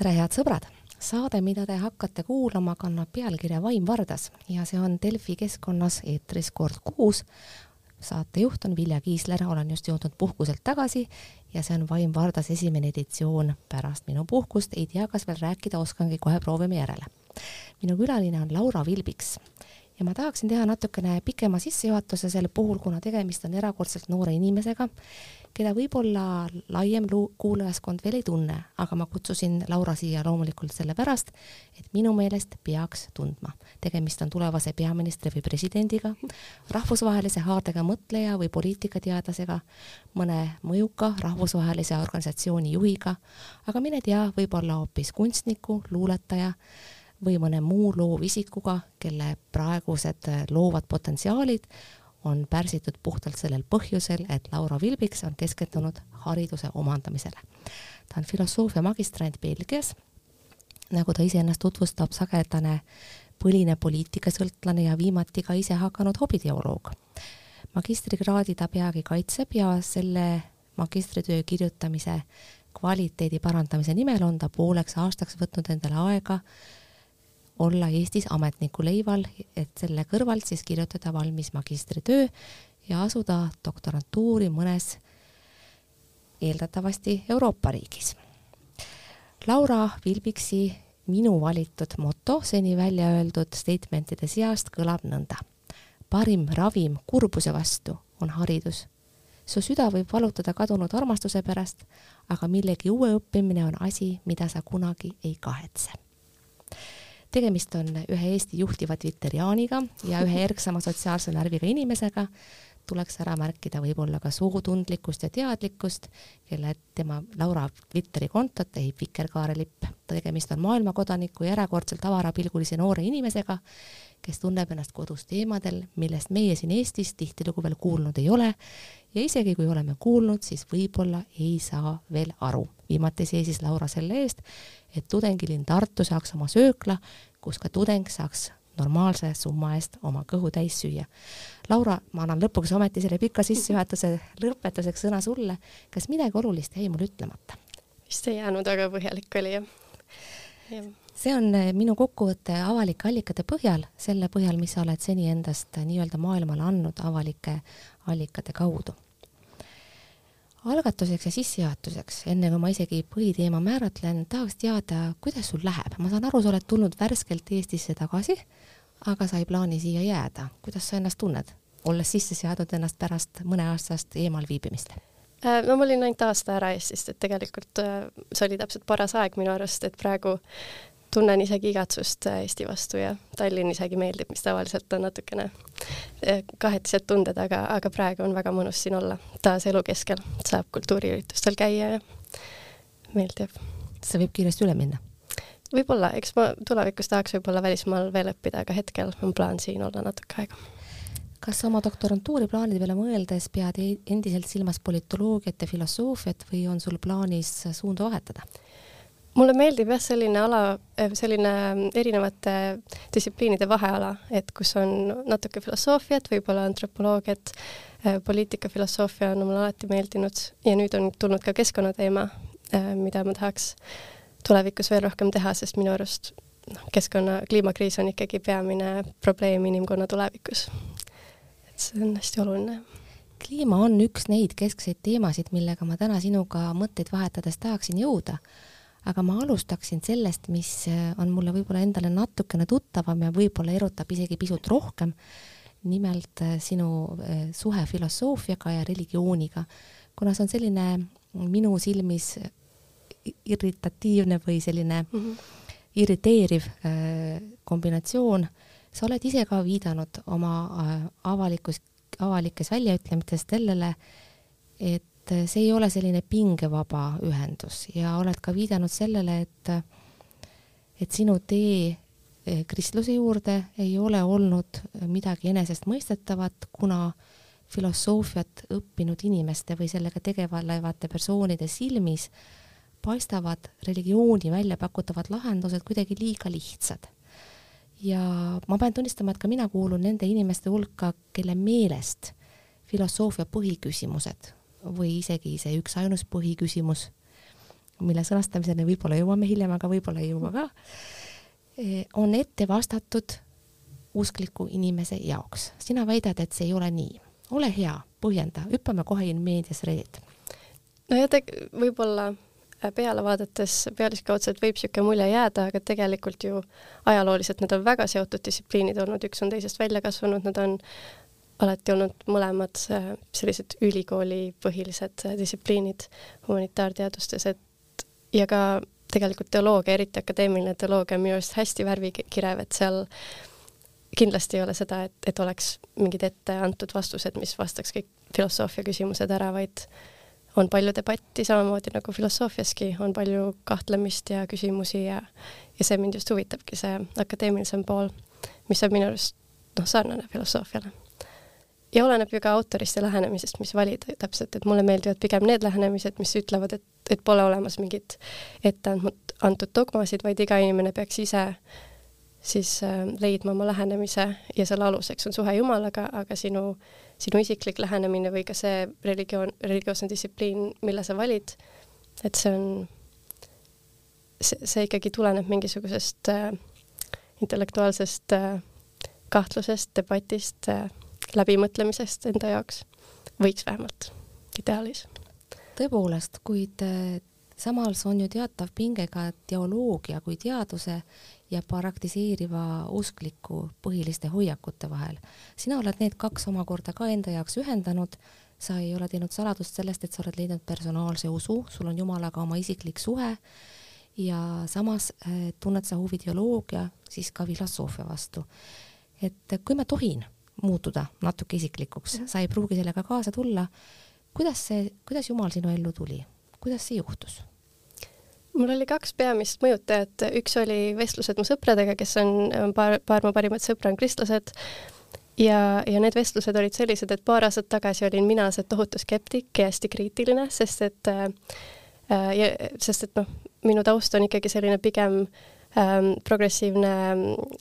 tere, head sõbrad! saade, mida te hakkate kuulama, kannab pealkirja Vaim Vardas ja see on Delfi keskkonnas eetris kord kuus. saatejuht on Vilja Kiisler, olen just jõudnud puhkuselt tagasi ja see on Vaim Vardas esimene editsioon pärast minu puhkust. ei tea, kas veel rääkida oskangi, kohe proovime järele. minu külaline on Laura Vilbiks ja ma tahaksin teha natukene pikema sissejuhatuse sel puhul, kuna tegemist on erakordselt noore inimesega keda võib-olla laiem kuulajaskond veel ei tunne, aga ma kutsusin Laura siia loomulikult sellepärast, et minu meelest peaks tundma. tegemist on tulevase peaministri või presidendiga, rahvusvahelise haardega mõtleja või poliitikateadlasega, mõne mõjuka rahvusvahelise organisatsiooni juhiga, aga mine tea, võib-olla hoopis kunstniku, luuletaja või mõne muu loovisikuga, kelle praegused loovad potentsiaalid on pärsitud puhtalt sellel põhjusel, et Laura Vilbiks on keskendunud hariduse omandamisele. ta on filosoofia magistrant Belgias, nagu ta iseennast tutvustab, sagedane põline poliitikasõltlane ja viimati ka ise hakanud hobiteoloog. magistrikraadi ta peagi kaitseb ja selle magistritöö kirjutamise kvaliteedi parandamise nimel on ta pooleks aastaks võtnud endale aega olla Eestis ametniku leival, et selle kõrvalt siis kirjutada valmis magistritöö ja asuda doktorantuuri mõnes eeldatavasti Euroopa riigis. Laura Vilbiksi minu valitud moto seni välja öeldud statementide seast kõlab nõnda. parim ravim kurbuse vastu on haridus. su süda võib valutada kadunud armastuse pärast, aga millegi uue õppimine on asi, mida sa kunagi ei kahetse tegemist on ühe Eesti juhtiva Twitteriaaniga ja ühe erksama sotsiaalse närviga inimesega, tuleks ära märkida võib-olla ka sootundlikkust ja teadlikkust, kelle tema Laura Twitteri kontot ehib vikerkaarelipp. tegemist on maailmakodaniku ja erakordselt avarapilgulise noore inimesega, kes tunneb ennast kodus teemadel, millest meie siin Eestis tihtilugu veel kuulnud ei ole ja isegi kui oleme kuulnud, siis võib-olla ei saa veel aru. viimati seisis Laura selle eest, et tudengilinn Tartu saaks oma söökla, kus ka tudeng saaks normaalse summa eest oma kõhu täis süüa. Laura, ma annan lõpuks ometi selle pika sissejuhatuse lõpetuseks sõna sulle. kas midagi olulist jäi mul ütlemata? vist ei jäänud, aga põhjalik oli jah ja. See on eh, minu kokkuvõte avalike allikate põhjal, selle põhjal, mis sa oled seni endast nii-öelda maailmale andnud avalike allikate kaudu algatuseks ja sissejuhatuseks, enne kui ma isegi põhiteema määratlen, tahaks teada, kuidas sul läheb. ma saan aru, sa oled tulnud värskelt Eestisse tagasi, aga sa ei plaani siia jääda. kuidas sa ennast tunned, olles sisse seadnud ennast pärast mõneaastast eemalviibimist? Äh, no ma olin ainult aasta ära Eestist, et tegelikult äh, see oli täpselt paras aeg minu arust, et praegu tunnen isegi igatsust äh, Eesti vastu ja Tallinn isegi meeldib, mis tavaliselt on natukene äh, kahetised tunded, aga, aga praegu on väga mõnus siin olla, taas elu keskel, saab kultuuriüritustel käia ja meeldib. see võib kiiresti üle minna? võib-olla, eks ma tulevikus tahaks võib-olla välismaal veel õppida, aga hetkel on plaan siin olla natuke aega. kas oma doktorantuuri plaanide peale mõeldes pead e-, endiselt silmas politoloogiat ja filosoofiat või on sul plaanis suunda vahetada? Mulle meeldib jah, selline ala, eh, selline erinevate distsipliinide vaheala, et kus on natuke filosoofiat, võib-olla antropoloogiat, eh, poliitikafilosoofia on mulle alati meeldinud ja nüüd on tulnud ka keskkonnateema, eh, mida ma tahaks tulevikus veel rohkem teha, sest minu arust noh, keskkonna, kliimakriis on ikkagi peamine probleem inimkonna tulevikus. et see on hästi oluline kliima on üks neid keskseid teemasid, millega ma täna sinuga mõtteid vahetades tahaksin jõuda aga ma alustaksin sellest, mis äh, on mulle võib-olla endale natukene tuttavam ja võib-olla erutab isegi pisut rohkem. nimelt äh, sinu äh, suhe filosoofiaga ja religiooniga, kuna see on selline minu silmis irritatiivne või selline mm -hmm. irriteeriv kombinatsioon. sa oled ise ka viidanud oma avalikus, avalikes väljaütlemistes sellele, et et see ei ole selline pingevaba ühendus ja oled ka viidanud sellele, et, et sinu tee eh, kristluse juurde ei ole olnud midagi enesestmõistetavat, kuna filosoofiat õppinud inimeste või sellega tegelevate persoonide silmis paistavad religiooni välja pakutavad lahendused kuidagi liiga lihtsad. ja ma pean tunnistama, et ka mina kuulun nende inimeste hulka, kelle meelest filosoofia põhiküsimused või isegi see üksainus põhiküsimus mille sõnastamiseni võib-olla jõuame hiljem, aga võib-olla ei jõua ka, on ette vastatud uskliku inimese jaoks. sina väidad, et see ei ole nii. ole hea, põhjenda, hüppame kohe in medias res. no ja te võib-olla peale vaadates pealiskaudselt võib niisugune mulje jääda, aga tegelikult ju ajalooliselt need on väga seotud distsipliinid olnud, üks on teisest välja kasvanud, nad on alati olnud mõlemad äh, sellised ülikooli põhilised äh, distsipliinid humanitaarteadustes, et ja ka tegelikult teoloogia, eriti akadeemiline teoloogia on minu arust hästi värvikirev, et seal kindlasti ei ole seda, et, et oleks mingid ette antud vastused, mis vastaks kõik filosoofia küsimused ära, vaid on palju debatti, samamoodi nagu filosoofiaski, on palju kahtlemist ja küsimusi ja ja see mind just huvitabki, see akadeemilisem pool, mis on minu arust noh, sarnane filosoofiale. Ja oleneb ju ka autorist ja lähenemisest, mis valida täpselt, et mulle meeldivad pigem need lähenemised, mis ütlevad, et, et pole olemas mingit ette antud dogmasid, vaid iga inimene peaks ise siis äh, leidma oma lähenemise ja selle aluseks on suhe Jumalaga, aga sinu sinu isiklik lähenemine või ka see religioon, religioosne distsipliin, mille sa valid, et see on, see, see ikkagi tuleneb mingisugusest äh, intellektuaalsest äh, kahtlusest, debatist äh,, läbimõtlemisest enda jaoks, võiks vähemalt, ideaalis. tõepoolest, kuid samas on ju teatav pinge ka teoloogia kui teaduse ja praktiseeriva uskliku põhiliste hoiakute vahel. sina oled need kaks omakorda ka enda jaoks ühendanud, sa ei ole teinud saladust sellest, et sa oled leidnud personaalse usu, sul on Jumalaga oma isiklik suhe ja samas äh, tunned sa huvi teoloogia, siis ka filosoofia vastu. et kui ma tohin muutuda natuke isiklikuks, sa ei pruugi sellega kaasa tulla, kuidas see, kuidas Jumal sinu ellu tuli, kuidas see juhtus? mul oli kaks peamist mõjutajat, üks oli vestlused mu sõpradega, kes on paar, paar mu parimat sõpra on kristlased. Ja, ja need vestlused olid sellised, et paar aastat tagasi olin mina see tohutu skeptik ja hästi kriitiline, sest et äh, ja, sest et noh, minu taust on ikkagi selline pigem ähm, progressiivne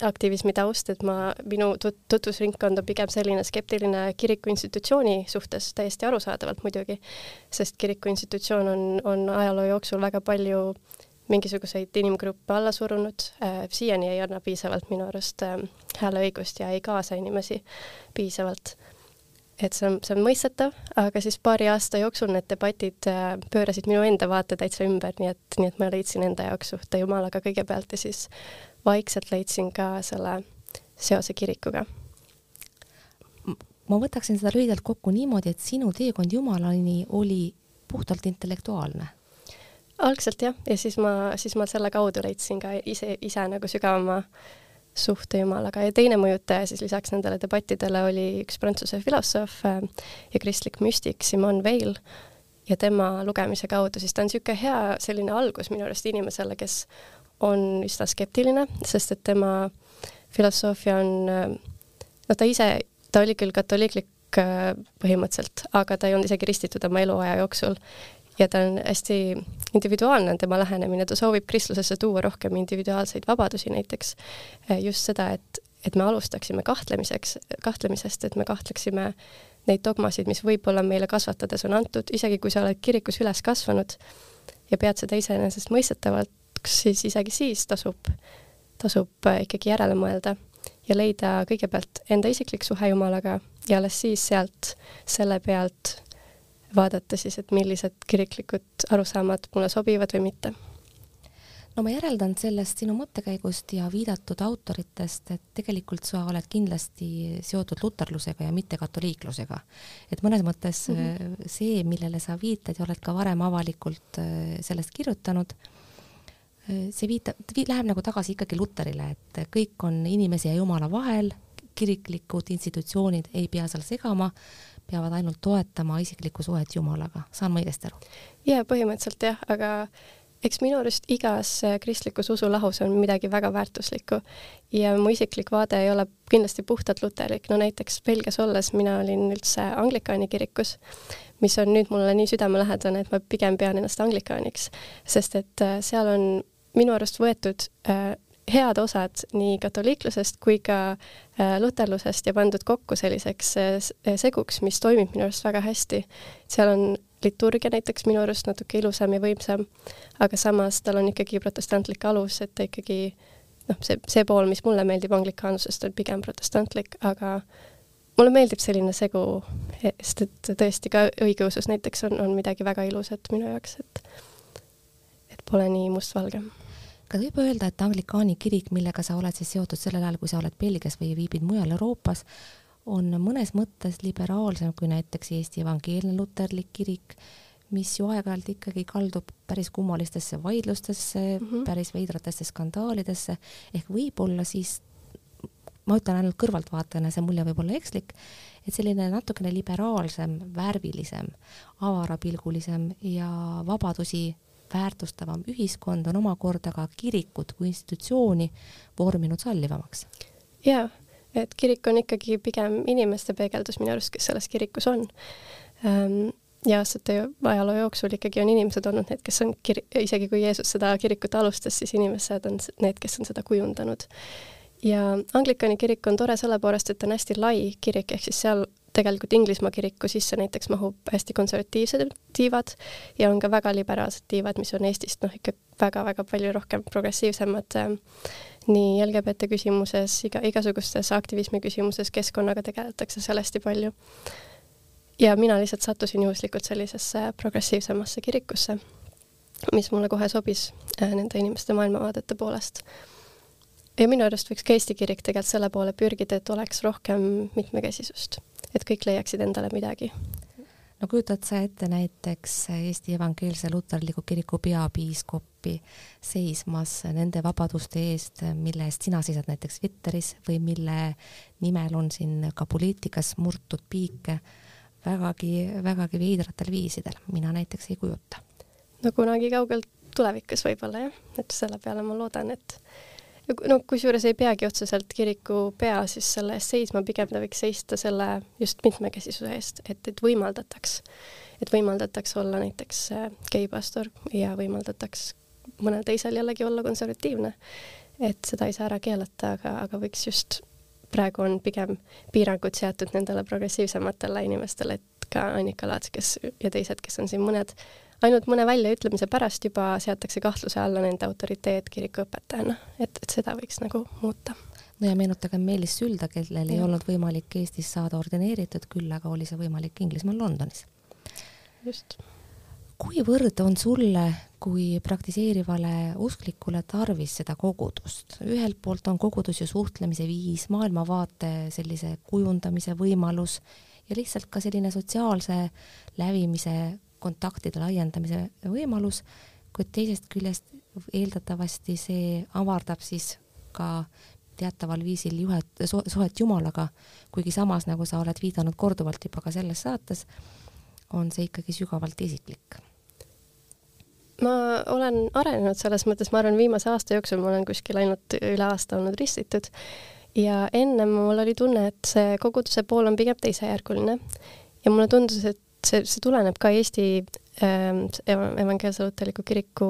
aktivismi taust, et ma, minu tut-, tutvusringkond on pigem selline skeptiline kiriku institutsiooni suhtes, täiesti arusaadavalt muidugi, sest kiriku institutsioon on, on ajaloo jooksul väga palju mingisuguseid inimgruppe alla surunud äh,, siiani ei anna piisavalt minu arust äh, hääleõigust ja ei kaasa inimesi piisavalt et see on, see on mõistetav, aga siis paari aasta jooksul need debatid äh, pöörasid minu enda vaate täitsa ümber, nii et, nii et ma leidsin enda jaoks suhte Jumalaga kõigepealt ja siis vaikselt leidsin ka selle seose kirikuga. ma võtaksin seda lühidalt kokku niimoodi, et sinu teekond Jumalani oli puhtalt intellektuaalne algselt jah, ja siis ma, siis ma selle kaudu leidsin ka ise, ise nagu sügavama suhte Jumalaga. Ja teine mõjutaja siis lisaks nendele debattidele oli üks prantsuse filosoof äh, ja kristlik müstik Simone Weil ja tema lugemise kaudu, siis ta on niisugune hea selline algus minu arust inimesele, kes on üsna skeptiline, sest et tema filosoofia on, äh, no ta ise, ta oli küll katoliiklik äh, põhimõtteliselt, aga ta ei olnud isegi ristitud oma eluaja jooksul ja ta on hästi individuaalne, on tema lähenemine, ta soovib kristlusesse tuua rohkem individuaalseid vabadusi näiteks. just seda, et, et me alustaksime kahtlemiseks, kahtlemisest, et me kahtleksime neid dogmasid, mis võib-olla meile kasvatades on antud, isegi kui sa oled kirikus üles kasvanud ja pead seda iseenesestmõistetavaks, siis isegi siis tasub, tasub ikkagi järele mõelda ja leida kõigepealt enda isiklik suhe Jumalaga ja alles siis sealt, selle pealt vaadata siis, et millised kiriklikud arusaamad mulle sobivad või mitte. no ma järeldan sellest sinu mõttekäigust ja viidatud autoritest, et tegelikult sa oled kindlasti seotud luterlusega ja mitte katoliiklusega. et mõnes mõttes mm -hmm. see, millele sa viitad ja oled ka varem avalikult äh, sellest kirjutanud, äh, see viitab, läheb nagu tagasi ikkagi luterile, et kõik on inimese ja Jumala vahel, kiriklikud institutsioonid ei pea seal segama peavad ainult toetama isiklikku suhet Jumalaga, saan ma õigesti aru? jaa, põhimõtteliselt jah, aga eks minu arust igas äh, kristlikus usulahus on midagi väga väärtuslikku. Ja mu isiklik vaade ei ole kindlasti puhtalt luterlik, no näiteks Belgias olles mina olin üldse anglikaani kirikus, mis on nüüd mulle nii südamelähedane, et ma pigem pean ennast anglikaaniks, sest et äh, seal on minu arust võetud äh, head osad nii katoliiklusest kui ka äh, luterlusest ja pandud kokku selliseks äh, seguks, mis toimib minu arust väga hästi. seal on liturgia näiteks minu arust natuke ilusam ja võimsam, aga samas tal on ikkagi protestantlik alus, et ta ikkagi noh, see, see pool, mis mulle meeldib anglikaanlusest, on pigem protestantlik, aga mulle meeldib selline segu, sest et tõesti ka õigeusus näiteks on, on midagi väga ilusat minu jaoks, et et pole nii mustvalge kas võib öelda, et anglikaani kirik, millega sa oled siis seotud sellel ajal, kui sa oled Belgias või viibid mujal Euroopas, on mõnes mõttes liberaalsem kui näiteks Eesti Evangeelne Luterlik Kirik, mis ju aeg-ajalt ikkagi kaldub päris kummalistesse vaidlustesse mm, -hmm. päris veidratesse skandaalidesse, ehk võib-olla siis ma ütlen ainult kõrvaltvaatajana, see mulje võib olla ekslik, et selline natukene liberaalsem, värvilisem, avarapilgulisem ja vabadusi väärtustavam ühiskond on omakorda ka kirikut kui institutsiooni vorminud sallivamaks. jaa, et kirik on ikkagi pigem inimeste peegeldus minu arust, kes selles kirikus on ähm, ja aastate ajaloo jooksul ikkagi on inimesed olnud need, kes on kir-, isegi kui Jeesus seda kirikut alustas, siis inimesed on need, kes on seda kujundanud. ja Anglikani kirik on tore selle poolest, et ta on hästi lai kirik, ehk siis seal tegelikult Inglismaa kiriku sisse näiteks mahub hästi konservatiivsed tiivad ja on ka väga liberaalsed tiivad, mis on Eestist noh, ikka väga-väga palju rohkem progressiivsemad äh, nii LGBT küsimuses, iga, igasugustes aktivismi küsimuses, keskkonnaga tegeletakse seal hästi palju. ja mina lihtsalt sattusin juhuslikult sellisesse progressiivsemasse kirikusse, mis mulle kohe sobis äh, nende inimeste maailmavaadete poolest ja minu arust võiks ka Eesti kirik tegelikult selle poole pürgida, et oleks rohkem mitmekesisust et kõik leiaksid endale midagi. no kujutad sa ette näiteks Eesti Evangeelse Luterliku Kiriku peapiiskopi seismas nende vabaduste eest, mille eest sina seisad näiteks Twitteris või mille nimel on siin ka poliitikas murtud piike vägagi, vägagi veidratel viisidel, mina näiteks ei kujuta. no kunagi kaugel tulevikus võib-olla jah, et selle peale ma loodan, et no kusjuures ei peagi otseselt kiriku pea siis selle eest seisma, pigem ta võiks seista selle just mitmekesisuse eest, et, et võimaldataks, et võimaldataks olla näiteks äh, geipastor ja võimaldataks mõnel teisel jällegi olla konservatiivne. et seda ei saa ära keelata, aga, aga võiks just, praegu on pigem piirangud seatud nendele progressiivsematele inimestele, et ka Annika Laats, kes ja teised, kes on siin mõned ainult mõne väljaütlemise pärast juba seatakse kahtluse alla nende autoriteet kirikuõpetajana, et, et seda võiks nagu muuta. no ja meenutagem Meelis Sülda, kellel ja. ei olnud võimalik Eestis saada ordineeritud, küll aga oli see võimalik Inglismaal Londonis. just. kuivõrd on sulle kui praktiseerivale usklikule tarvis seda kogudust? ühelt poolt on kogudus ju suhtlemise viis, maailmavaate sellise kujundamise võimalus ja lihtsalt ka selline sotsiaalse lävimise kontaktide laiendamise võimalus, kuid teisest küljest eeldatavasti see avardab siis ka teataval viisil juhet, suhet Jumalaga, kuigi samas, nagu sa oled viidanud korduvalt juba ka selles saates, on see ikkagi sügavalt isiklik. ma olen arenenud selles mõttes, ma arvan, viimase aasta jooksul ma olen kuskil ainult üle aasta olnud ristitud ja ennem mul oli tunne, et see koguduse pool on pigem teisejärguline ja mulle tundus, et see, see tuleneb ka Eesti ähm, evangeelse luterliku kiriku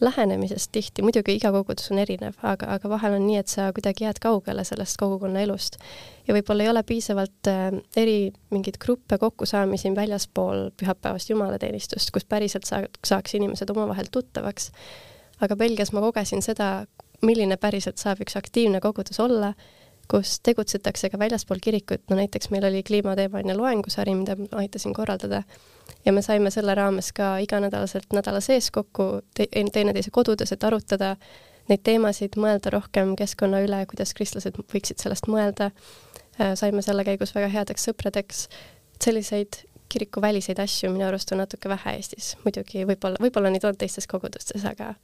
lähenemisest tihti, muidugi iga kogudus on erinev, aga, aga vahel on nii, et sa kuidagi jääd kaugele sellest kogukonna elust ja võib-olla ei ole piisavalt äh, eri mingeid gruppe kokkusaamisi väljaspool pühapäevast jumalateenistust, kus päriselt saa-, saaks inimesed omavahel tuttavaks. aga Belgias ma kogesin seda, milline päriselt saab üks aktiivne kogudus olla kus tegutsetakse ka väljaspool kirikut, no näiteks meil oli kliimateemaline loengusari, mida ma aitasin korraldada. Ja me saime selle raames ka iganädalaselt nädala sees kokku te teineteise kodudes, et arutada neid teemasid, mõelda rohkem keskkonna üle, kuidas kristlased võiksid sellest mõelda. Äh, saime selle käigus väga headeks sõpradeks, selliseid kirikuväliseid asju minu arust on natuke vähe Eestis, muidugi võib-olla, võib-olla neid on teistes kogudustes, aga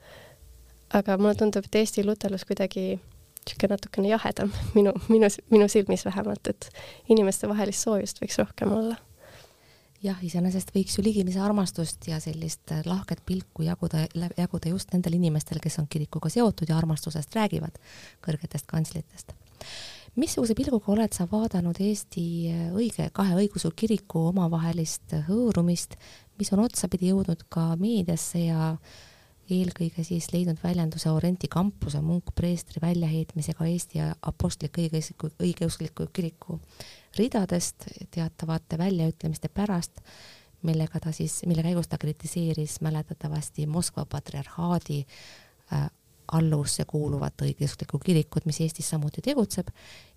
aga mulle tundub, et Eesti luterlus kuidagi niisugune natukene jahedam minu, minu, minu silmis vähemalt, et inimestevahelist soojust võiks rohkem olla. jah, iseenesest võiks ju ligimise armastust ja sellist lahket pilku jaguda, jaguda just nendel inimestel, kes on kirikuga seotud ja armastusest räägivad, kõrgetest kantslitest. missuguse pilguga oled sa vaadanud Eesti õige, kahe õigeusu kiriku omavahelist hõõrumist, mis on otsapidi jõudnud ka meediasse ja eelkõige siis leidnud väljenduse Orenti kampuse munkpreestri väljaheitmisega Eesti Apostlik õigeuskliku, õigeuskliku kiriku ridadest teatavate väljaütlemiste pärast, millega ta siis, mille käigus ta kritiseeris mäletatavasti Moskva patriarhaadi äh, alluvusse kuuluvat õigeusklikku kirikut, mis Eestis samuti tegutseb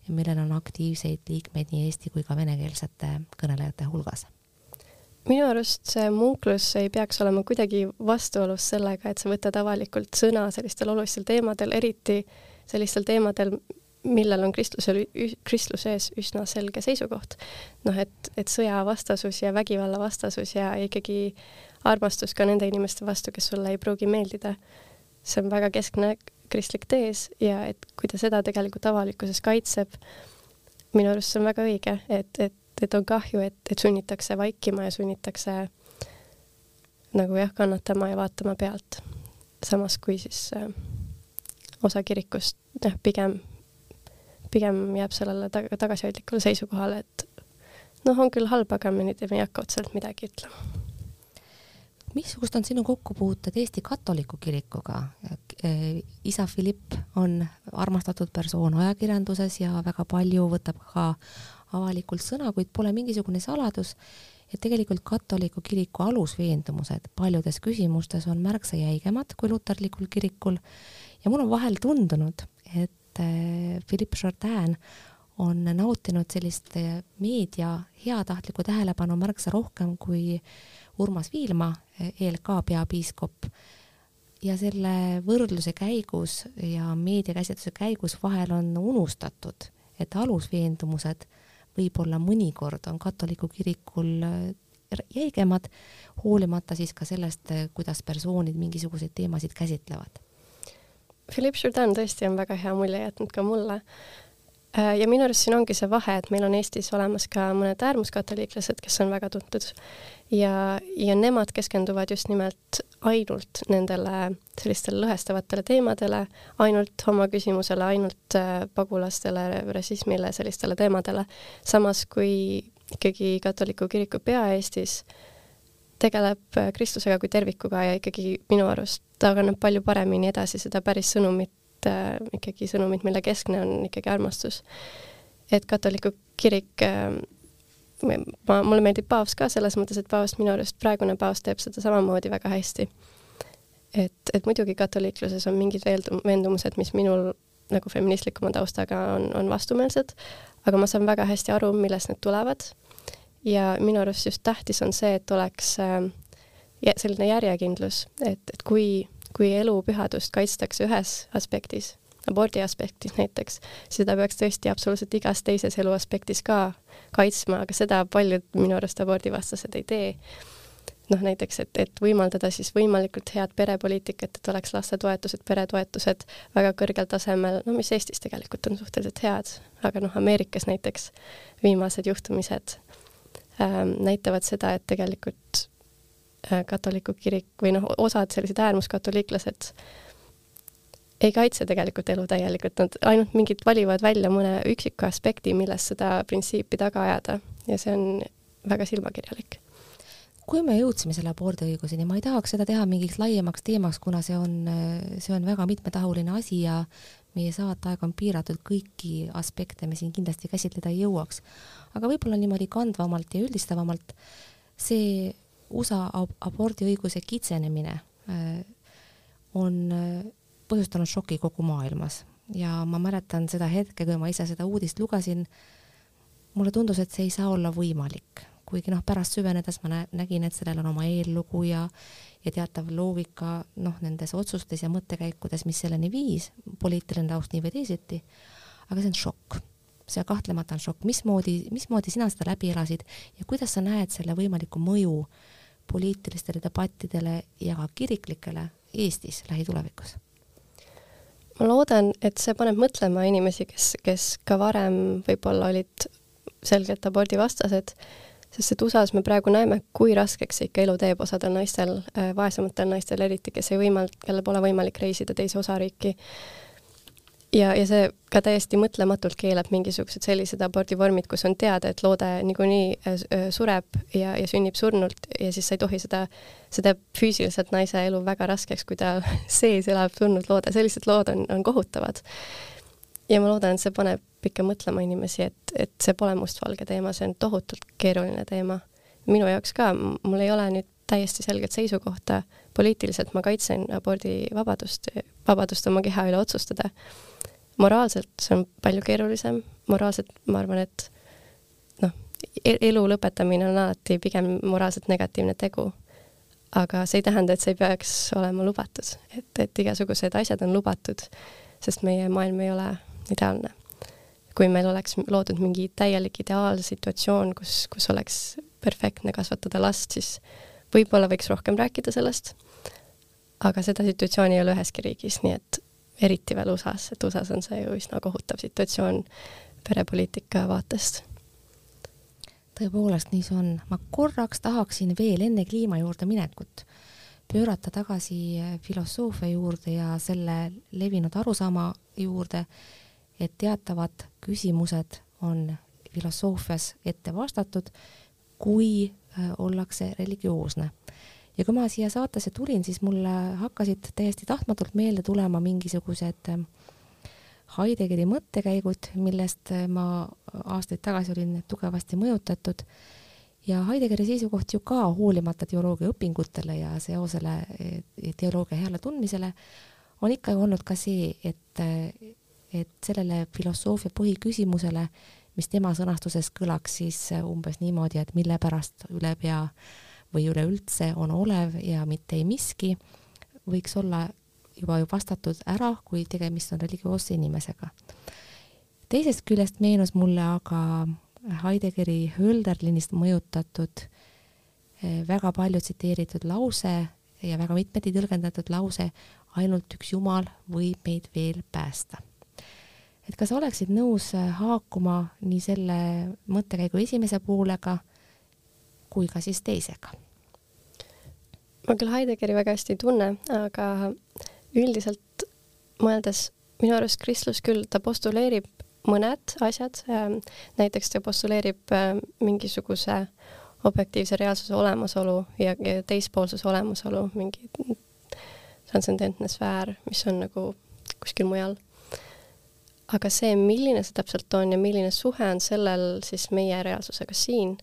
ja millel on aktiivseid liikmeid nii eesti kui ka venekeelsete kõnelejate hulgas minu arust see munklus ei peaks olema kuidagi vastuolus sellega, et sa võtad avalikult sõna sellistel olulistel teemadel, eriti sellistel teemadel, millel on kristlusel, kristluse ees üsna selge seisukoht. noh, et, et sõjavastasus ja vägivallavastasus ja ikkagi armastus ka nende inimeste vastu, kes sulle ei pruugi meeldida see on väga keskne kristlik tees ja et kui ta seda tegelikult avalikkuses kaitseb, minu arust see on väga õige, et, et, et on kahju, et, et sunnitakse vaikima ja sunnitakse nagu jah, kannatama ja vaatama pealt. samas kui siis äh, osa kirikust jah, pigem, pigem jääb sellele tag tagasihoidlikule seisukohale, et noh, on küll halb, aga me nüüd ei hakka otseselt midagi ütlema missugused on sinu kokkupuuted Eesti katoliku kirikuga? isa Philipp on armastatud persoon ajakirjanduses ja väga palju võtab ka avalikult sõna, kuid pole mingisugune saladus, et tegelikult katoliku kiriku alusveendumused paljudes küsimustes on märksa jäigemad kui luterlikul kirikul. Ja mul on vahel tundunud, et eh, Philippe Jourdain on nautinud sellist eh, meedia heatahtlikku tähelepanu märksa rohkem kui Urmas Viilma, ELK peapiiskop, ja selle võrdluse käigus ja meediakäsitluse käigus vahel on unustatud, et alusveendumused võib-olla mõnikord on katoliku kirikul äh, jäigemad, hoolimata siis ka sellest, äh, kuidas persoonid mingisuguseid teemasid käsitlevad. Philippe Jourdan tõesti on väga hea mulje jätnud ka mulle ja minu arust siin ongi see vahe, et meil on Eestis olemas ka mõned äärmuskatoliiklased, kes on väga tuntud ja, ja nemad keskenduvad just nimelt ainult nendele sellistele lõhestavatele teemadele, ainult homoküsimusele, ainult äh, pagulastele, rassismile, sellistele teemadele. samas kui ikkagi katoliku kiriku pea Eestis tegeleb äh, kristlusega kui tervikuga ja ikkagi minu arust ta kannab palju paremini edasi seda päris sõnumit äh, ikkagi sõnumid, mille keskne on ikkagi armastus. et katoliku kirik äh, ma, mulle meeldib paavst ka selles mõttes, et paavst minu arust, praegune paavst teeb seda samamoodi väga hästi. et, et muidugi katoliikluses on mingid veendumused, mis minul nagu feministlikuma taustaga on, on vastumeelsed, aga ma saan väga hästi aru, millest need tulevad. ja minu arust just tähtis on see, et oleks äh, selline järjekindlus, et, et kui kui elu pühadust kaitstakse ühes aspektis, abordi aspektis näiteks, seda peaks tõesti absoluutselt igas teises elu aspektis ka kaitsma, aga seda paljud minu arust abordivastased ei tee. noh, näiteks, et, et võimaldada siis võimalikult head perepoliitikat, et oleks lastetoetused, peretoetused väga kõrgel tasemel, no mis Eestis tegelikult on suhteliselt head, aga noh, Ameerikas näiteks viimased juhtumised ähm, näitavad seda, et tegelikult katoliku kirik või noh, osad sellised äärmuskatoliiklased ei kaitse tegelikult elu täielikult, nad ainult mingid valivad välja mõne üksiku aspekti, milles seda printsiipi taga ajada ja see on väga silmakirjalik. kui me jõudsime selle abordiõiguseni, ma ei tahaks seda teha mingiks laiemaks teemaks, kuna see on, see on väga mitmetahuline asi ja meie saateaeg on piiratud, kõiki aspekte me siin kindlasti käsitleda ei jõuaks. aga võib-olla niimoodi kandvamalt ja üldistavamalt see USA abordiõiguse kitsenemine äh, on äh, põhjustanud šoki kogu maailmas. Ja ma mäletan seda hetke, kui ma ise seda uudist lugesin, mulle tundus, et see ei saa olla võimalik, kuigi noh, pärast süvenedes ma nä nägin, et sellel on oma eellugu ja ja teatav loogika noh, nendes otsustes ja mõttekäikudes, mis selleni viis, poliitiline taust nii või teisiti, aga see on šokk. See kahtlemata on šokk, mismoodi, mismoodi sina seda läbi elasid ja kuidas sa näed selle võimalikku mõju poliitilistele debattidele ja ka kiriklikele Eestis lähitulevikus? ma loodan, et see paneb mõtlema inimesi, kes, kes ka varem võib-olla olid selgelt abordivastased, sest et USA-s me praegu näeme, kui raskeks see ikka elu teeb osadel naistel, vaesematel naistel eriti, kes ei võimal-, kellel pole võimalik reisida teise osariiki. Ja, ja see ka täiesti mõtlematult keelab mingisugused sellised abordivormid, kus on teada, et loode niikuinii äh, äh, sureb ja, ja sünnib surnult ja siis sa ei tohi seda, seda füüsiliselt naise elu väga raskeks, kui ta sees elab surnud loode, sellised lood on, on kohutavad. ja ma loodan, et see paneb ikka mõtlema inimesi, et, et see pole mustvalge teema, see on tohutult keeruline teema. minu jaoks ka, mul ei ole nüüd täiesti selget seisukohta, poliitiliselt ma kaitsen abordivabadust, vabadust oma keha üle otsustada moraalselt see on palju keerulisem, moraalselt ma arvan, et noh, e-, elu lõpetamine on alati pigem moraalselt negatiivne tegu. aga see ei tähenda, et see ei peaks olema lubatud, et, et igasugused asjad on lubatud, sest meie maailm ei ole ideaalne. kui meil oleks loodud mingi täielik ideaalsituatsioon, kus, kus oleks perfektne kasvatada last, siis võib-olla võiks rohkem rääkida sellest, aga seda situatsiooni ei ole üheski riigis, nii et eriti veel USA-s, et USA-s on see ju üsna kohutav situatsioon perepoliitika vaatest. tõepoolest, nii see on. ma korraks tahaksin veel enne kliima juurde minekut pöörata tagasi filosoofia juurde ja selle levinud arusaama juurde, et teatavad küsimused on filosoofias ette vastatud, kui äh, ollakse religioosne ja kui ma siia saatesse tulin, siis mulle hakkasid täiesti tahtmatult meelde tulema mingisugused ähm, Heideggeri mõttekäigud, millest äh, ma aastaid tagasi olin tugevasti mõjutatud. Ja Heideggeri seisukoht ju ka hoolimata teoloogia õpingutele ja seosele äh, teoloogia heale tundmisele on ikka ju olnud ka see, et, äh, et sellele filosoofia põhiküsimusele, mis tema sõnastuses kõlaks siis umbes niimoodi, et mille pärast üle pea või üleüldse on olev ja mitte ei miski, võiks olla juba ju vastatud ära, kui tegemist on religioosse inimesega. teisest küljest meenus mulle aga Heideggeri Hölderlinist mõjutatud eh, väga palju tsiteeritud lause ja väga mitmeti tõlgendatud lause, ainult üks Jumal võib meid veel päästa. et kas oleksid nõus haakuma nii selle mõttekäigu esimese poolega kui ka siis teisega. ma küll Heideggeri väga hästi ei tunne, aga üldiselt mõeldes minu arust kristlus küll, ta postuleerib mõned asjad, ähm, näiteks ta postuleerib ähm, mingisuguse objektiivse reaalsuse olemasolu ja, teispoolsuse olemasolu, mingi transcendentne sfäär, mis on nagu kuskil mujal. aga see, milline see täpselt on ja milline suhe on sellel siis meie reaalsusega siin,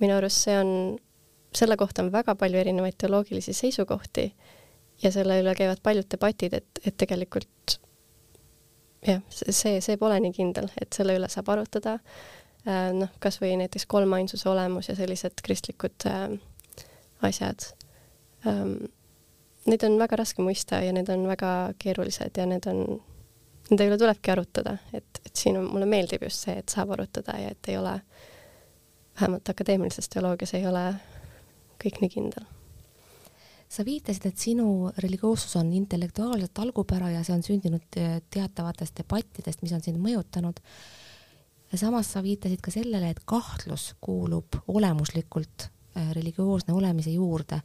minu arust see on, selle kohta on väga palju erinevaid teoloogilisi seisukohti ja selle üle käivad paljud debatid, et, et tegelikult jah, see, see pole nii kindel, et selle üle saab arutada, äh, noh, kas või näiteks kolmainsuse olemus ja sellised kristlikud äh, asjad ähm,. Neid on väga raske mõista ja need on väga keerulised ja need on, nende üle tulebki arutada, et, et siin on, mulle meeldib just see, et saab arutada ja et ei ole äh, vähemalt akadeemilises teoloogias ei ole kõik nii kindel. sa viitasid, et sinu religioossus on intellektuaalselt algupära ja see on sündinud teatavatest debattidest, mis on sind mõjutanud. ja samas sa viitasid ka sellele, et kahtlus kuulub olemuslikult äh, religioosne olemise juurde.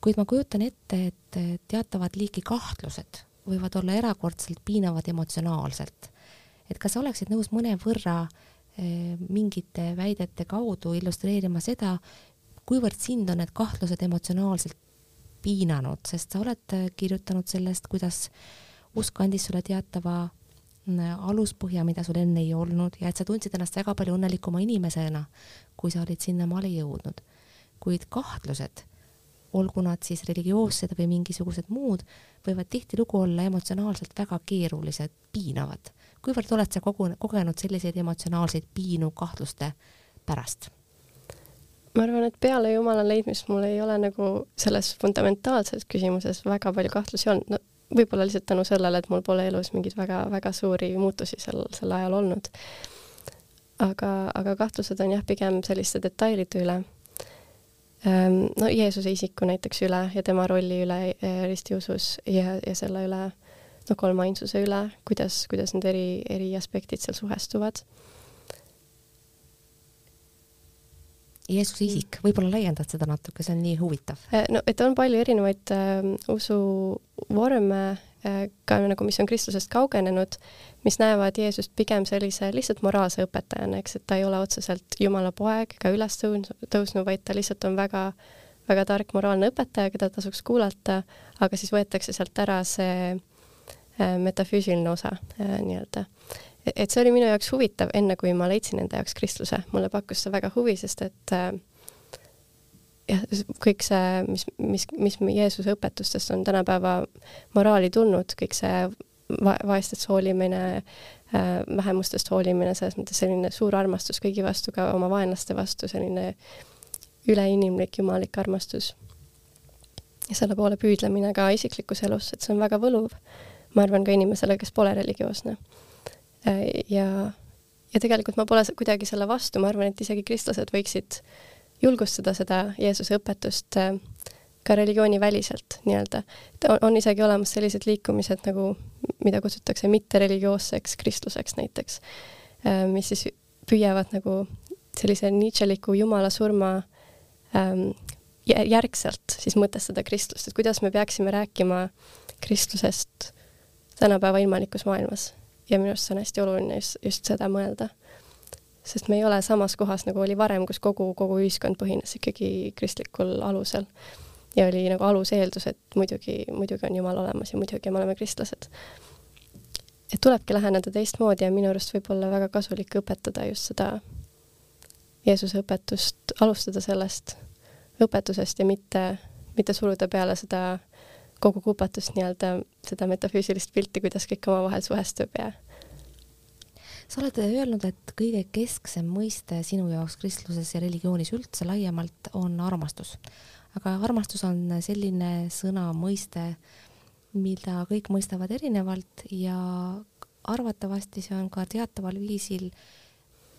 kuid ma kujutan ette, et teatavat liiki kahtlused võivad olla erakordselt piinavad emotsionaalselt. et kas sa oleksid nõus mõnevõrra äh, mingite väidete kaudu illustreerima seda, kuivõrd sind on need kahtlused emotsionaalselt piinanud, sest sa oled kirjutanud sellest, kuidas usk andis sulle teatava mm, aluspõhja, mida sul enne ei olnud ja et sa tundsid ennast väga palju õnnelikuma inimesena, kui sa olid sinnamaale jõudnud. kuid kahtlused, olgu nad siis religioossed või mingisugused muud, võivad tihtilugu olla emotsionaalselt väga keerulised, piinavad kuivõrd oled sa kogu, kogenud selliseid emotsionaalseid piinu kahtluste pärast? ma arvan, et peale Jumala leidmist mul ei ole nagu selles fundamentaalses küsimuses väga palju kahtlusi olnud, no võib-olla lihtsalt tänu sellele, et mul pole elus mingeid väga-väga suuri muutusi sel, sel ajal olnud. aga, aga kahtlused on jah, pigem selliste detailide üle. Ehm, no Jeesuse isiku näiteks üle ja tema rolli üle eh, ristiusus ja, ja selle üle no kolmainsuse üle, kuidas, kuidas need eri, eri aspektid seal suhestuvad. Jeesuse isik, võib-olla laiendad seda natuke, see on nii huvitav. Äh, no et on palju erinevaid äh, usuvorme ka nagu, mis on kristlusest kaugenenud, mis näevad Jeesust pigem sellise lihtsalt moraalse õpetajana, eks, et ta ei ole otseselt Jumala poeg ega üles tõusnud, vaid ta lihtsalt on väga, väga tark moraalne õpetaja, keda tasuks kuulata, aga siis võetakse sealt ära see metafüüsiline osa nii-öelda et see oli minu jaoks huvitav, enne kui ma leidsin enda jaoks kristluse, mulle pakkus see väga huvi, sest et äh, jah, kõik see, mis, mis, mis Jeesuse õpetustest on tänapäeva moraali tulnud, kõik see va vaestest hoolimine äh,, vähemustest hoolimine, selles mõttes selline suur armastus kõigi vastu, ka oma vaenlaste vastu, selline üleinimlik, jumalik armastus. ja selle poole püüdlemine ka isiklikus elus, et see on väga võluv. Ma arvan ka inimesele, kes pole religioosne ja, ja tegelikult ma pole kuidagi selle vastu, ma arvan, et isegi kristlased võiksid julgustada seda Jeesuse õpetust äh, ka religiooniväliselt nii-öelda. on, isegi olemas sellised liikumised nagu, mida kutsutakse mittereligioosseks kristluseks näiteks, äh, mis siis püüavad nagu sellise Nietzscheliku jumala surma ähm, järgselt siis mõtestada kristlust, et kuidas me peaksime rääkima kristlusest tänapäeva ilmalikus maailmas ja minu arust see on hästi oluline just, just seda mõelda. sest me ei ole samas kohas, nagu oli varem, kus kogu, kogu ühiskond põhines ikkagi kristlikul alusel. ja oli nagu aluseeldus, et muidugi, muidugi on Jumal olemas ja muidugi me oleme kristlased. et tulebki läheneda teistmoodi ja minu arust võib olla väga kasulik õpetada just seda Jeesuse õpetust, alustada sellest õpetusest ja mitte, mitte suruda peale seda kogu kupatust nii-öelda, seda metafüüsilist pilti, kuidas kõik omavahel suhestub ja sa oled öelnud, et kõige kesksem mõiste sinu jaoks kristluses ja religioonis üldse laiemalt on armastus. aga armastus on selline sõna, mõiste, mida kõik mõistavad erinevalt ja arvatavasti see on ka teataval viisil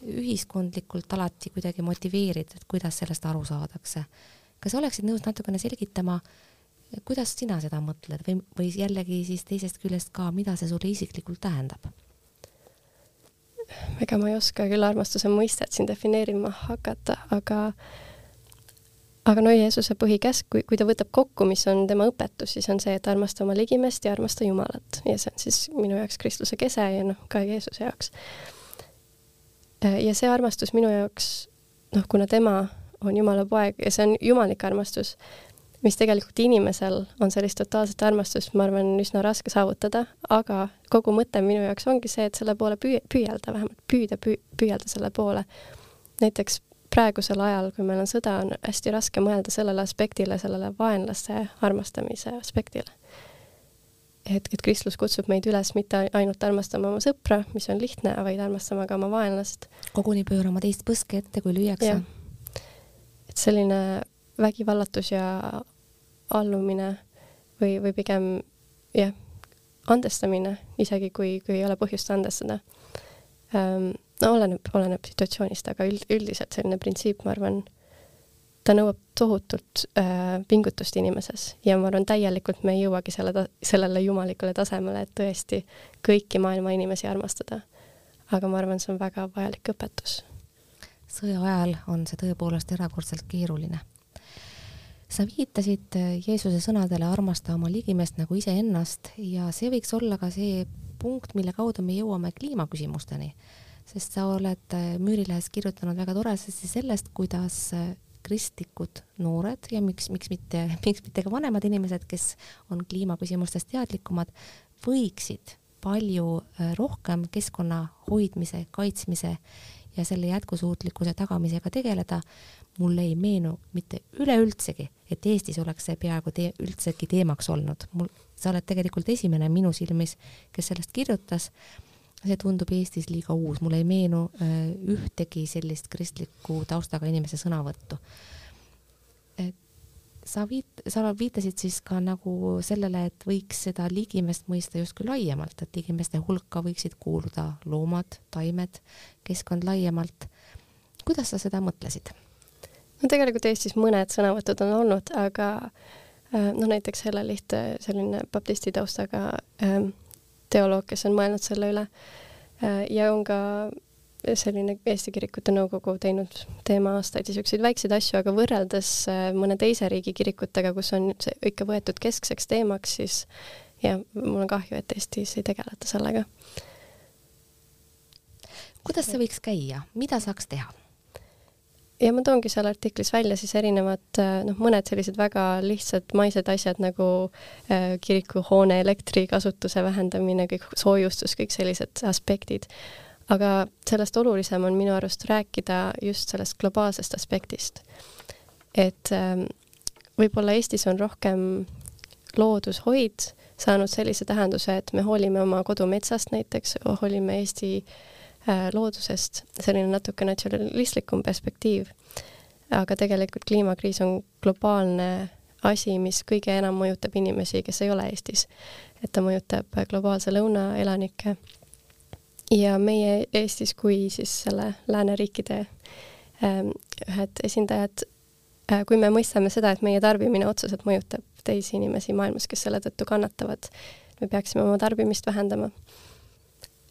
ühiskondlikult alati kuidagi motiveeritud, kuidas sellest aru saadakse. kas oleksid nõus natukene selgitama, kuidas sina seda mõtled või, või jällegi siis teisest küljest ka, mida see sulle isiklikult tähendab? ega ma ei oska küll armastuse mõistet siin defineerima hakata, aga aga no Jeesuse põhikäsk, kui, kui ta võtab kokku, mis on tema õpetus, siis on see, et armasta oma ligimest ja armasta Jumalat ja see on siis minu jaoks kristluse kese ja noh, ka Jeesuse jaoks. ja see armastus minu jaoks, noh, kuna tema on Jumala poeg ja see on jumalik armastus, mis tegelikult inimesel on sellist totaalset armastust, ma arvan, üsna raske saavutada, aga kogu mõte minu jaoks ongi see, et selle poole püü-, püüelda, vähemalt püüda püü,, püüelda selle poole. näiteks praegusel ajal, kui meil on sõda, on hästi raske mõelda sellele aspektile, sellele vaenlaste armastamise aspektile. et, et kristlus kutsub meid üles mitte ainult armastama oma sõpra, mis on lihtne, vaid armastama ka oma vaenlast. koguni pöörama teist põske ette, kui lüüakse. et selline vägivallatus ja allumine või, või pigem jah, andestamine, isegi kui, kui ei ole põhjust andestada ähm,. no oleneb, oleneb situatsioonist, aga üld, üldiselt selline printsiip, ma arvan, ta nõuab tohutult äh, pingutust inimeses ja ma arvan, täielikult me ei jõuagi selle sellele jumalikule tasemele, et tõesti kõiki maailma inimesi armastada. aga ma arvan, see on väga vajalik õpetus. sõja ajal on see tõepoolest erakordselt keeruline sa viitasid äh, Jeesuse sõnadele armasta oma ligimest nagu iseennast ja see võiks olla ka see punkt, mille kaudu me jõuame kliimaküsimusteni. sest sa oled äh, Müürilehes kirjutanud väga toredasti sellest, kuidas äh, kristlikud noored ja miks, miks mitte, miks mitte ka vanemad inimesed, kes on kliimaküsimustest teadlikumad, võiksid palju rohkem keskkonna hoidmise, kaitsmise ja selle jätkusuutlikkuse tagamisega tegeleda, mulle ei meenu mitte üleüldsegi, et Eestis oleks see peaaegu te üldsegi teemaks olnud. mul, sa oled tegelikult esimene minu silmis, kes sellest kirjutas. see tundub Eestis liiga uus, mulle ei meenu äh, ühtegi sellist kristliku taustaga inimese sõnavõttu. et sa viit-, sa viitasid siis ka nagu sellele, et võiks seda ligimest mõista justkui laiemalt, et ligimeste hulka võiksid kuuluda loomad, taimed, keskkond laiemalt. kuidas sa seda mõtlesid? No tegelikult Eestis mõned sõnavõtud on olnud, aga äh, noh, näiteks Helle Liht, selline baptisti taustaga ähm, teoloog, kes on mõelnud selle üle äh, ja on ka selline Eesti Kirikute Nõukogu teinud teema aastaid niisuguseid väikseid asju, aga võrreldes äh, mõne teise riigi kirikutega, kus on see ikka võetud keskseks teemaks, siis ja mul on kahju, et Eestis ei tegeleta sellega. kuidas see võiks käia, mida saaks teha? Ja ma toongi seal artiklis välja siis erinevad noh, mõned sellised väga lihtsad maised asjad nagu äh, kirikuhoone elektrikasutuse vähendamine, kõik soojustus, kõik sellised aspektid. aga sellest olulisem on minu arust rääkida just sellest globaalsest aspektist. et äh, võib-olla Eestis on rohkem loodushoid saanud sellise tähenduse, et me hoolime oma kodumetsast näiteks, hoolime Eesti äh, Äh, loodusest, selline natuke natsionalistlikum perspektiiv. aga tegelikult kliimakriis on globaalne asi, mis kõige enam mõjutab inimesi, kes ei ole Eestis. et ta mõjutab globaalse lõuna elanikke. ja meie Eestis kui siis selle lääneriikide ähm, ühed esindajad, äh, kui me mõistame seda, et meie tarbimine otseselt mõjutab teisi inimesi maailmas, kes selle tõttu kannatavad, me peaksime oma tarbimist vähendama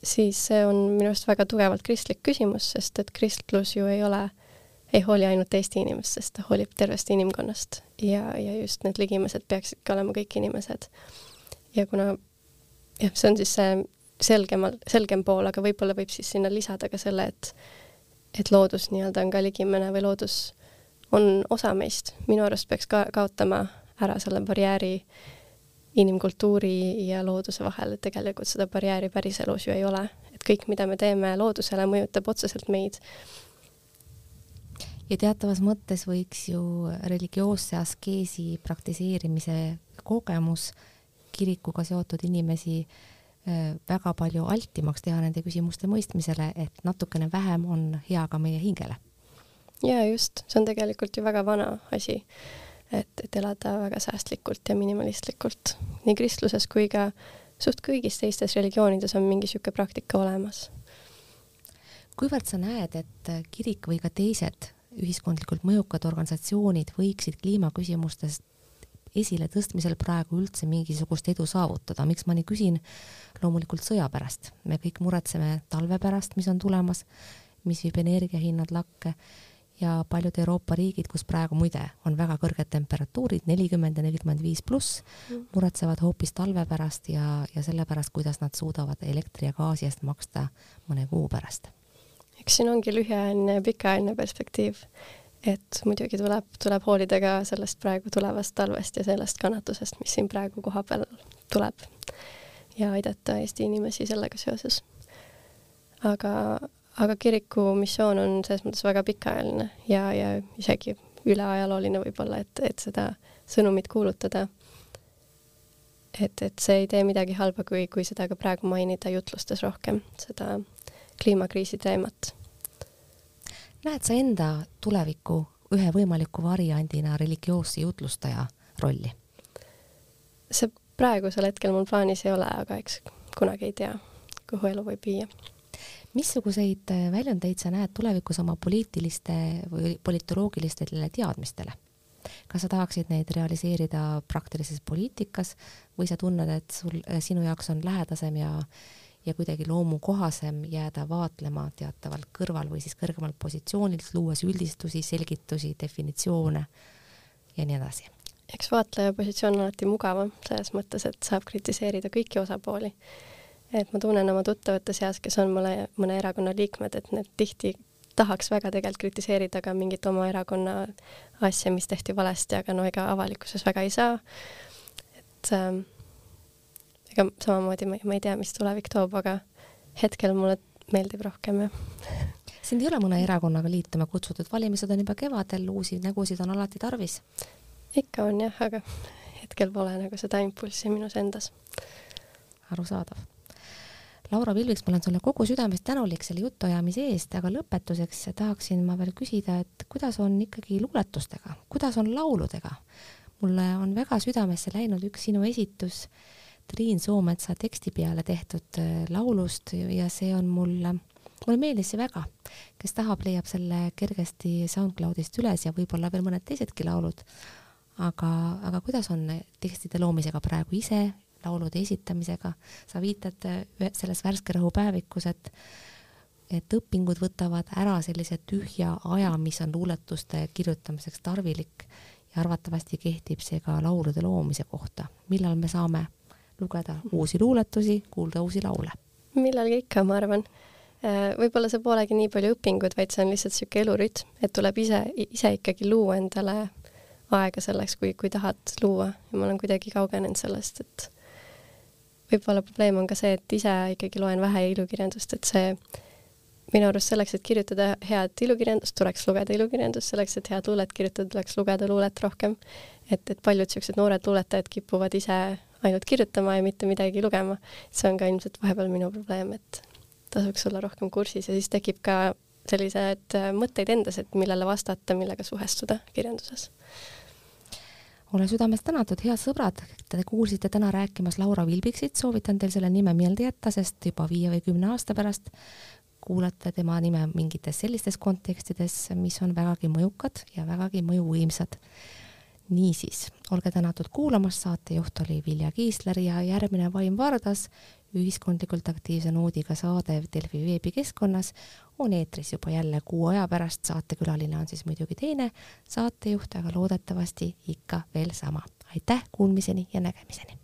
siis see on minu arust väga tugevalt kristlik küsimus, sest et kristlus ju ei ole, ei hooli ainult Eesti inimestest, ta hoolib tervest inimkonnast ja, ja just need ligimesed peaksidki olema kõik inimesed. ja kuna jah, see on siis see selgemal, selgem pool, aga võib-olla võib siis sinna lisada ka selle, et et loodus nii-öelda on ka ligimene või loodus on osa meist, minu arust peaks ka kaotama ära selle barjääri inimkultuuri ja looduse vahel, et tegelikult seda barjääri päriselus ju ei ole, et kõik, mida me teeme loodusele, mõjutab otseselt meid. ja teatavas mõttes võiks ju religioosse askeesi praktiseerimise kogemus kirikuga seotud inimesi äh, väga palju altimaks teha nende küsimuste mõistmisele, et natukene vähem on hea ka meie hingele. ja just, see on tegelikult ju väga vana asi et, et elada väga säästlikult ja minimalistlikult. nii kristluses kui ka suht kõigis teistes religioonides on mingi niisugune praktika olemas. kuivõrd sa näed, et kirik või ka teised ühiskondlikult mõjukad organisatsioonid võiksid kliimaküsimustest esiletõstmisel praegu üldse mingisugust edu saavutada, miks ma nii küsin? loomulikult sõja pärast, me kõik muretseme talve pärast, mis on tulemas, mis viib energiahinnad lakke ja paljud Euroopa riigid, kus praegu muide on väga kõrged temperatuurid, nelikümmend ja nelikümmend viis pluss, mm. muretsevad hoopis talve pärast ja, ja selle pärast, kuidas nad suudavad elektri ja gaasi eest maksta mõne kuu pärast. eks siin ongi lühiajaline ja pikaajaline perspektiiv. et muidugi tuleb, tuleb hoolida ka sellest praegu tulevast talvest ja sellest kannatusest, mis siin praegu kohapeal tuleb. ja aidata Eesti inimesi sellega seoses. aga, aga kiriku missioon on selles mõttes väga pikaajaline ja, ja isegi üleajalooline võib-olla, et, et seda sõnumit kuulutada. et, et see ei tee midagi halba, kui, kui seda ka praegu mainida jutlustes rohkem, seda kliimakriisi teemat. näed sa enda tuleviku ühe võimaliku variandina religioosse jutlustaja rolli? see praegusel hetkel mul plaanis ei ole, aga eks kunagi ei tea, kuhu elu võib viia missuguseid äh, väljundeid sa näed tulevikus oma poliitiliste või politoloogilistele teadmistele? kas sa tahaksid neid realiseerida praktilises poliitikas või sa tunned, et sul, äh, sinu jaoks on lähedasem ja ja kuidagi loomukohasem jääda vaatlema teatavalt kõrval või siis kõrgemalt positsioonilt, luues üldistusi, selgitusi, definitsioone ja nii edasi? eks vaatleja positsioon on alati mugavam selles mõttes, et saab kritiseerida kõiki osapooli et ma tunnen oma tuttavate seas, kes on mõne, mõne erakonna liikmed, et need tihti tahaks väga tegelikult kritiseerida ka mingit oma erakonna asja, mis tehti valesti, aga no ega avalikkuses väga ei saa. et ähm, ega samamoodi ma, ma ei tea, mis tulevik toob, aga hetkel mulle meeldib rohkem, jah. sind ei ole mõne erakonnaga liituma kutsutud, valimised on juba kevadel, uusi nägusid on alati tarvis? ikka on jah, aga hetkel pole nagu seda impulssi minus endas. arusaadav Laura Pilviks, ma olen sulle kogu südamest tänulik selle jutuajamise eest, aga lõpetuseks tahaksin ma veel küsida, et kuidas on ikkagi luuletustega, kuidas on lauludega? mulle on väga südamesse läinud üks sinu esitus Triin Soometsa teksti peale tehtud äh, laulust ja see on mulle, mulle meeldis see väga. kes tahab, leiab selle kergesti SoundCloudist üles ja võib-olla veel mõned teisedki laulud. aga, aga kuidas on tekstide loomisega praegu ise laulude esitamisega. sa viitad äh, selles Värske Rõhu päevikus, et et õpingud võtavad ära sellise tühja aja, mis on luuletuste kirjutamiseks tarvilik ja arvatavasti kehtib see ka laulude loomise kohta. millal me saame lugeda uusi luuletusi, kuulda uusi laule. millalgi ikka, ma arvan. Äh, võib-olla see polegi nii palju õpingud, vaid see on lihtsalt niisugune elurütm, et tuleb ise, ise ikkagi luua endale aega selleks, kui, kui tahad luua ja ma olen kuidagi kaugenenud sellest, et võib-olla probleem on ka see, et ise ikkagi loen vähe ilukirjandust, et see minu arust selleks, et kirjutada head ilukirjandust, tuleks lugeda ilukirjandust, selleks, et head luulet kirjutada, tuleks lugeda luulet rohkem. et, et paljud niisugused noored luuletajad kipuvad ise ainult kirjutama ja mitte midagi lugema. see on ka ilmselt vahepeal minu probleem, et tasuks olla rohkem kursis ja siis tekib ka sellised mõtteid endas, et millele vastata, millega suhestuda kirjanduses ole südamest tänatud, head sõbrad, te kuulsite täna rääkimas Laura Vilbiksit, soovitan teil selle nime meelde jätta, sest juba viie või kümne aasta pärast kuulate tema nime mingites sellistes kontekstides, mis on vägagi mõjukad ja vägagi mõjuvõimsad. niisiis, olge tänatud kuulamast, saatejuht oli Vilja Kiisler ja järgmine Vaim Vardas, ühiskondlikult aktiivse noodiga saade Delfi veebikeskkonnas, on eetris juba jälle kuu aja pärast, saatekülaline on siis muidugi teine saatejuht, aga loodetavasti ikka veel sama. aitäh, kuulmiseni ja nägemiseni!